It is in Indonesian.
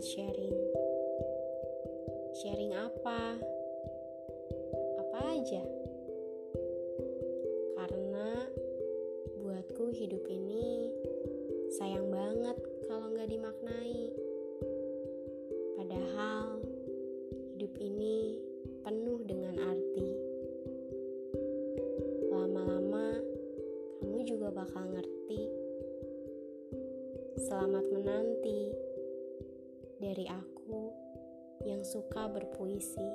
buat sharing. Sharing apa? Apa aja? Karena buatku hidup ini sayang banget kalau nggak dimaknai. Padahal hidup ini penuh dengan arti. Lama-lama kamu juga bakal ngerti. Selamat menanti dari aku yang suka berpuisi.